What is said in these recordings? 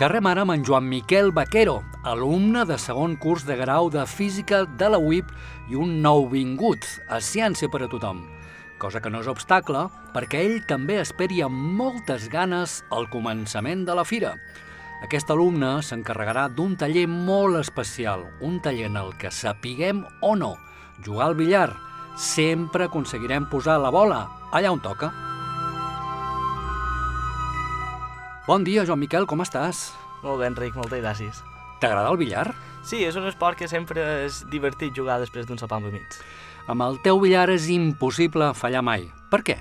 Xerrem ara amb en Joan Miquel Vaquero, alumne de segon curs de grau de Física de la UIP i un nou vingut a Ciència per a tothom, cosa que no és obstacle perquè ell també esperi amb moltes ganes el començament de la fira. Aquest alumne s'encarregarà d'un taller molt especial, un taller en el que sapiguem o no jugar al billar, sempre aconseguirem posar la bola allà on toca. Bon dia, Joan Miquel, com estàs? Molt bé, Enric, moltes gràcies. T'agrada el billar? Sí, és un esport que sempre és divertit jugar després d'un sopar amb amics. Amb el teu billar és impossible fallar mai. Per què?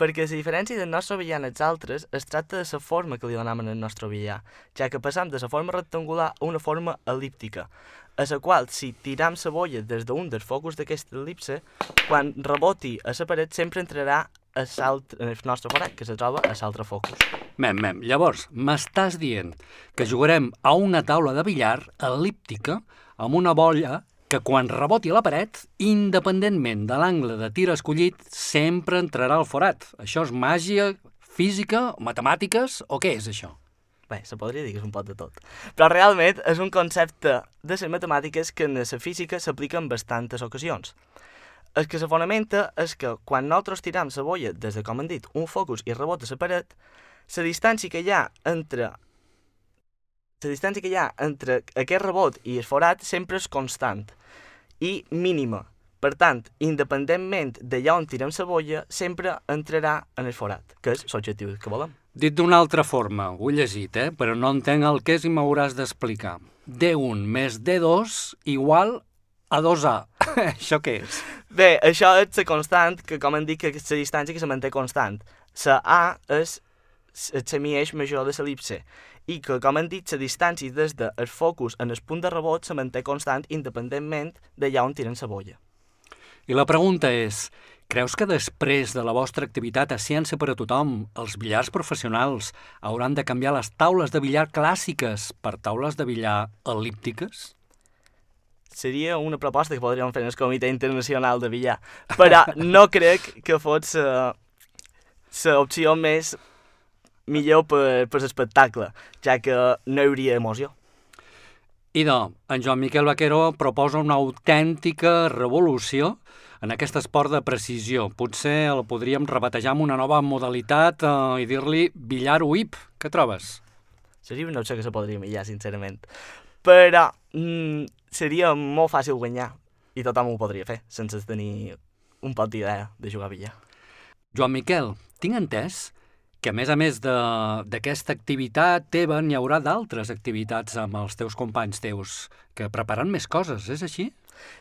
Perquè, a diferència del nostre billar en els altres, es tracta de la forma que li donem al nostre billar, ja que passam de la forma rectangular a una forma elíptica, a la qual, si tiram la bolla des d'un dels focus d'aquesta elipse, quan reboti a la paret sempre entrarà a el nostre forat, que se troba a l'altre focus. Mem, mem, llavors, m'estàs dient que jugarem a una taula de billar el·líptica amb una bolla que quan reboti a la paret, independentment de l'angle de tir escollit, sempre entrarà al forat. Això és màgia, física, matemàtiques o què és això? Bé, se podria dir que és un pot de tot. Però realment és un concepte de les matemàtiques que en la física s'aplica en bastantes ocasions. El que se fonamenta és que quan nosaltres tiram la bolla des de, com hem dit, un focus i rebota la paret, la distància que hi ha entre la distància que hi ha entre aquest rebot i el forat sempre és constant i mínima. Per tant, independentment d'allà on tirem la bolla, sempre entrarà en el forat, que és l'objectiu que volem. Dit d'una altra forma, ho he llegit, eh? però no entenc el que és i m'hauràs d'explicar. D1 més D2 igual a 2A. això què és? Bé, això és la constant, que com hem dit, que és la distància que se manté constant. La A és el semieix major de l'elipse i que, com hem dit, la distància des del focus en el punt de rebot se manté constant independentment d'allà on tiren la bolla. I la pregunta és, creus que després de la vostra activitat a Ciència per a tothom, els billars professionals hauran de canviar les taules de billar clàssiques per taules de billar el·líptiques? Seria una proposta que podríem fer en el Comitè Internacional de Billar, però no crec que fos l'opció més millor per, per l'espectacle, ja que no hi hauria emoció. Idò, en Joan Miquel Vaquero proposa una autèntica revolució en aquest esport de precisió. Potser el podríem rebatejar amb una nova modalitat eh, i dir-li billar UIP. Què trobes? Seria una opció que se podria millar, sincerament. Però mm, seria molt fàcil guanyar i tothom ho podria fer, sense tenir un pot d'idea de jugar a billar. Joan Miquel, tinc entès que a més a més d'aquesta activitat teva n'hi haurà d'altres activitats amb els teus companys teus que preparen més coses, és així?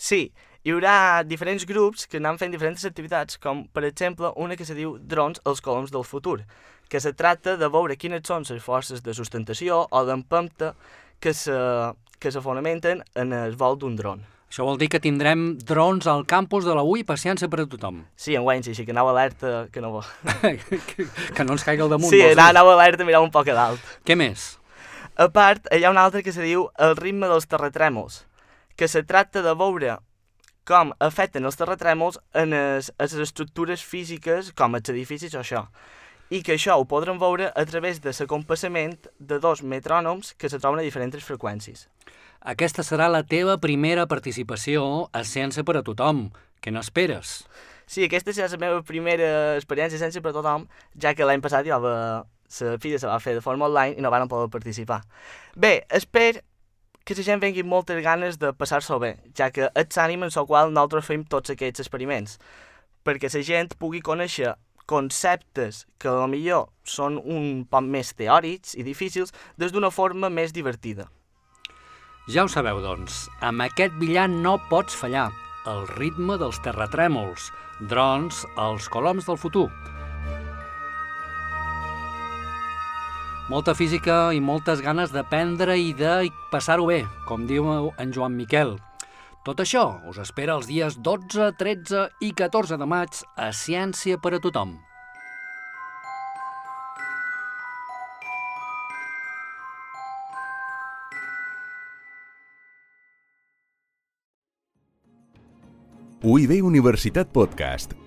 Sí, hi haurà diferents grups que anem fent diferents activitats, com per exemple una que se diu Drons els coloms del futur, que se tracta de veure quines són les forces de sustentació o d'empempte que se, que se fonamenten en el vol d'un dron. Això vol dir que tindrem drons al campus de la UI per ciència per a tothom. Sí, en guany, sí, sí, que anava alerta, que no... que, que no ens caigui al damunt. Sí, anava alerta mirar un poc a dalt. Què més? A part, hi ha un altre que se diu el ritme dels terratrèmols, que se tracta de veure com afecten els terratrèmols en les, les estructures físiques, com els edificis o això i que això ho podrem veure a través de l'acompassament de dos metrònoms que se troben a diferents freqüències. Aquesta serà la teva primera participació a Ciència per a tothom. Què n'esperes? Sí, aquesta serà la meva primera experiència a Ciència per a tothom, ja que l'any passat ja va, la filla se va fer de forma online i no van poder participar. Bé, espero que la gent vengui moltes ganes de passar-s'ho bé, ja que ets ànim en el qual nosaltres fem tots aquests experiments, perquè la gent pugui conèixer conceptes que millor són un poc més teòrics i difícils des d'una forma més divertida. Ja ho sabeu, doncs, amb aquest billar no pots fallar. El ritme dels terratrèmols, drons, els coloms del futur. Molta física i moltes ganes d'aprendre i de passar-ho bé, com diu en Joan Miquel. Tot això us espera els dies 12, 13 i 14 de maig a Ciència per a tothom. UIB Universitat Podcast,